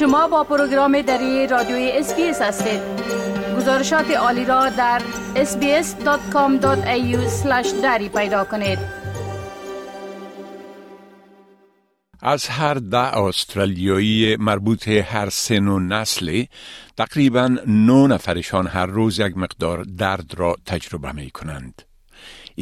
شما با پروگرام دری رادیوی SBS هستید گزارشات عالی را در sbs.com.au دری پیدا کنید از هر ده استرالیایی مربوط هر سن و نسلی تقریبا نه نفرشان هر روز یک مقدار درد را تجربه می کنند.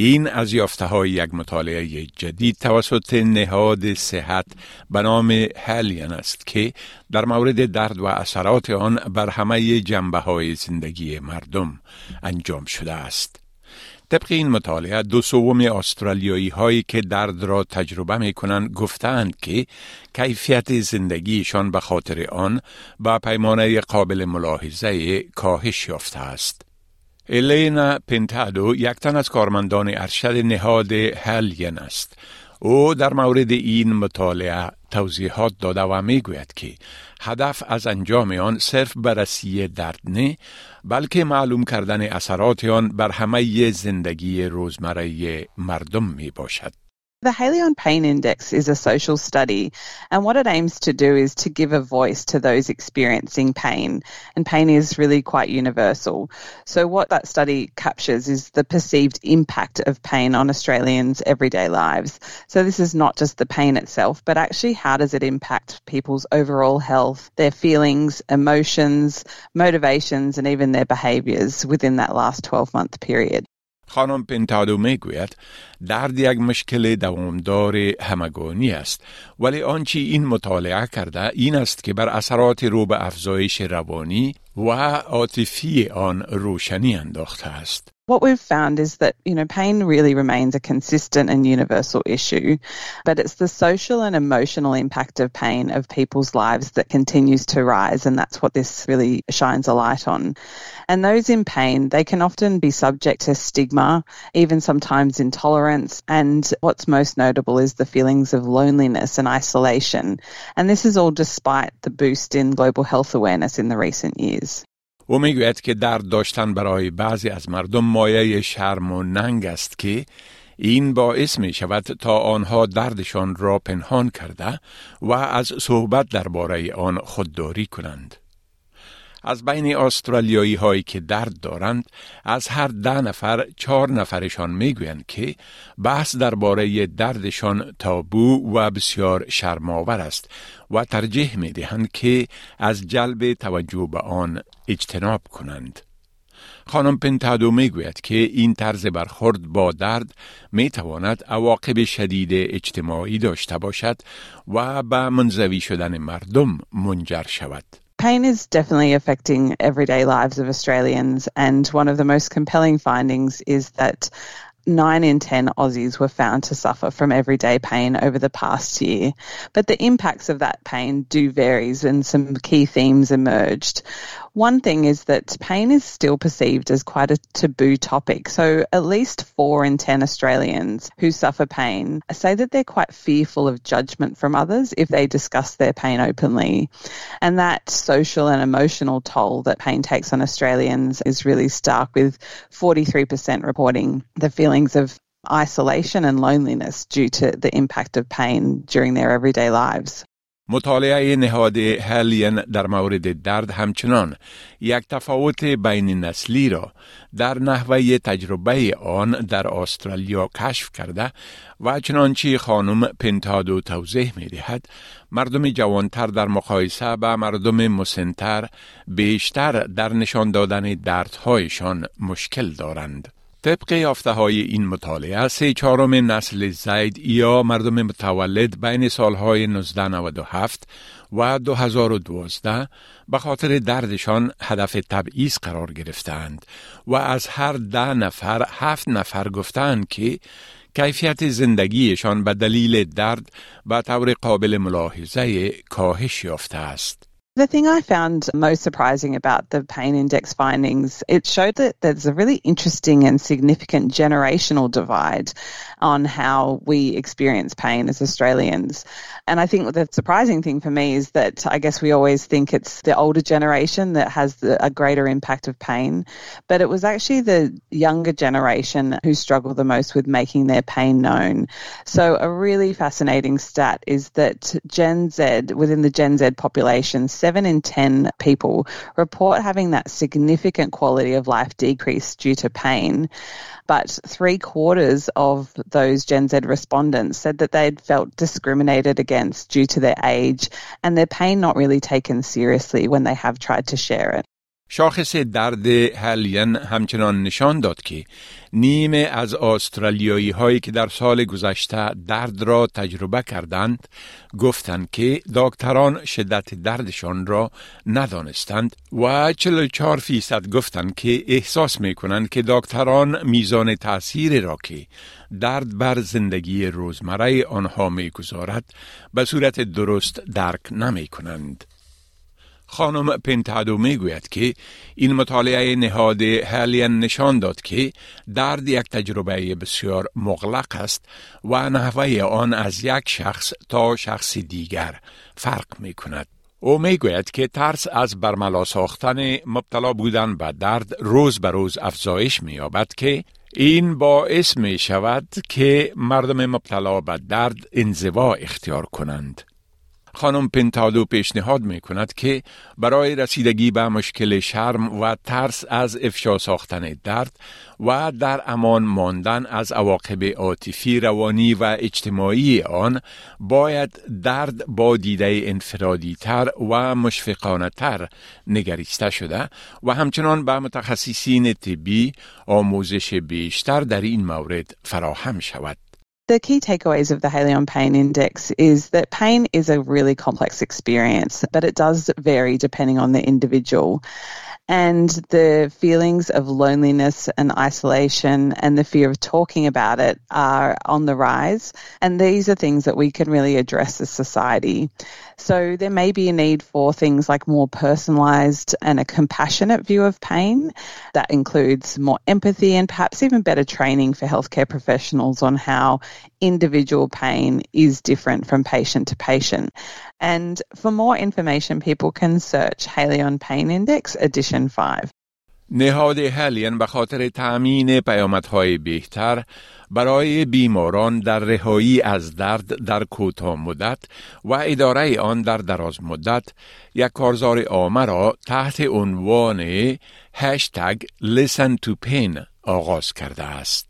این از یافته های یک مطالعه جدید توسط نهاد صحت به نام هلیان است که در مورد درد و اثرات آن بر همه جنبه های زندگی مردم انجام شده است. طبق این مطالعه دو سوم استرالیایی هایی که درد را تجربه می کنند گفتند که کیفیت زندگیشان به خاطر آن با پیمانه قابل ملاحظه کاهش یافته است. الینا پنتادو یک تن از کارمندان ارشد نهاد هلین است. او در مورد این مطالعه توضیحات داده و می گوید که هدف از انجام آن صرف بررسی درد نه بلکه معلوم کردن اثرات آن بر همه زندگی روزمره مردم می باشد. The Haleon Pain Index is a social study, and what it aims to do is to give a voice to those experiencing pain. And pain is really quite universal. So, what that study captures is the perceived impact of pain on Australians' everyday lives. So, this is not just the pain itself, but actually how does it impact people's overall health, their feelings, emotions, motivations, and even their behaviours within that last 12 month period. خانم پنتادو می‌گوید درد یک مشکل دوامدار همگانی است ولی آنچه این مطالعه کرده این است که بر اثرات رو به افزایش روانی و عاطفی آن روشنی انداخته است. What we've found is that, you know, pain really remains a consistent and universal issue, but it's the social and emotional impact of pain of people's lives that continues to rise, and that's what this really shines a light on. And those in pain, they can often be subject to stigma, even sometimes intolerance, and what's most notable is the feelings of loneliness and isolation. And this is all despite the boost in global health awareness in the recent years. او می‌گوید که درد داشتن برای بعضی از مردم مایه شرم و ننگ است که این باعث می شود تا آنها دردشان را پنهان کرده و از صحبت درباره آن خودداری کنند. از بین استرالیایی هایی که درد دارند از هر ده نفر چهار نفرشان می‌گویند که بحث درباره دردشان تابو و بسیار شرماور است و ترجیح می دهند که از جلب توجه به آن اجتناب کنند. خانم پنتادو می گوید که این طرز برخورد با درد می تواند عواقب شدید اجتماعی داشته باشد و به منزوی شدن مردم منجر شود. Pain is definitely affecting everyday lives of Australians, and one of the most compelling findings is that nine in 10 Aussies were found to suffer from everyday pain over the past year. But the impacts of that pain do varies and some key themes emerged. One thing is that pain is still perceived as quite a taboo topic. So at least four in 10 Australians who suffer pain say that they're quite fearful of judgment from others if they discuss their pain openly. And that social and emotional toll that pain takes on Australians is really stark with 43% reporting the feelings of isolation and loneliness due to the impact of pain during their everyday lives. مطالعه نهاد هلین در مورد درد همچنان یک تفاوت بین نسلی را در نحوه تجربه آن در استرالیا کشف کرده و چنانچه خانم پنتادو توضیح می دهد مردم جوانتر در مقایسه به مردم مسنتر بیشتر در نشان دادن دردهایشان مشکل دارند. طبق یافته های این مطالعه سه چهارم نسل زید یا مردم متولد بین سالهای 1997 و 2012 به خاطر دردشان هدف تبعیض قرار گرفتند و از هر ده نفر هفت نفر گفتند که کیفیت زندگیشان به دلیل درد به طور قابل ملاحظه کاهش یافته است. The thing I found most surprising about the pain index findings, it showed that there's a really interesting and significant generational divide on how we experience pain as Australians. And I think the surprising thing for me is that I guess we always think it's the older generation that has the, a greater impact of pain, but it was actually the younger generation who struggle the most with making their pain known. So a really fascinating stat is that Gen Z, within the Gen Z population, seven in 10 people report having that significant quality of life decrease due to pain. But three quarters of those Gen Z respondents said that they'd felt discriminated against due to their age and their pain not really taken seriously when they have tried to share it. شاخص درد هلین همچنان نشان داد که نیمه از آسترالیایی هایی که در سال گذشته درد را تجربه کردند گفتند که دکتران شدت دردشان را ندانستند و 44 فیصد گفتند که احساس می کنند که دکتران میزان تأثیر را که درد بر زندگی روزمره آنها می گذارد به صورت درست درک نمی کنند. خانم پنتادو می گوید که این مطالعه نهاد هلین نشان داد که درد یک تجربه بسیار مغلق است و نحوه آن از یک شخص تا شخص دیگر فرق می کند. او می گوید که ترس از برملا ساختن مبتلا بودن به درد روز به روز افزایش می یابد که این باعث می شود که مردم مبتلا به درد انزوا اختیار کنند. خانم پنتادو پیشنهاد می کند که برای رسیدگی به مشکل شرم و ترس از افشا ساختن درد و در امان ماندن از عواقب عاطفی روانی و اجتماعی آن باید درد با دیده انفرادی تر و مشفقانه تر نگریسته شده و همچنان به متخصصین طبی آموزش بیشتر در این مورد فراهم شود. The key takeaways of the Haleon Pain Index is that pain is a really complex experience, but it does vary depending on the individual. And the feelings of loneliness and isolation and the fear of talking about it are on the rise. And these are things that we can really address as society. So there may be a need for things like more personalised and a compassionate view of pain. That includes more empathy and perhaps even better training for healthcare professionals on how individual pain is different from patient to patient. And for more information, people can search Haleon Pain Index Edition 5. نهاد هلین به خاطر تأمین پیامدهای بهتر برای بیماران در رهایی از درد در کوتاه مدت و اداره آن در دراز مدت یک کارزار آمه را تحت عنوان هشتگ Listen to Pain آغاز کرده است.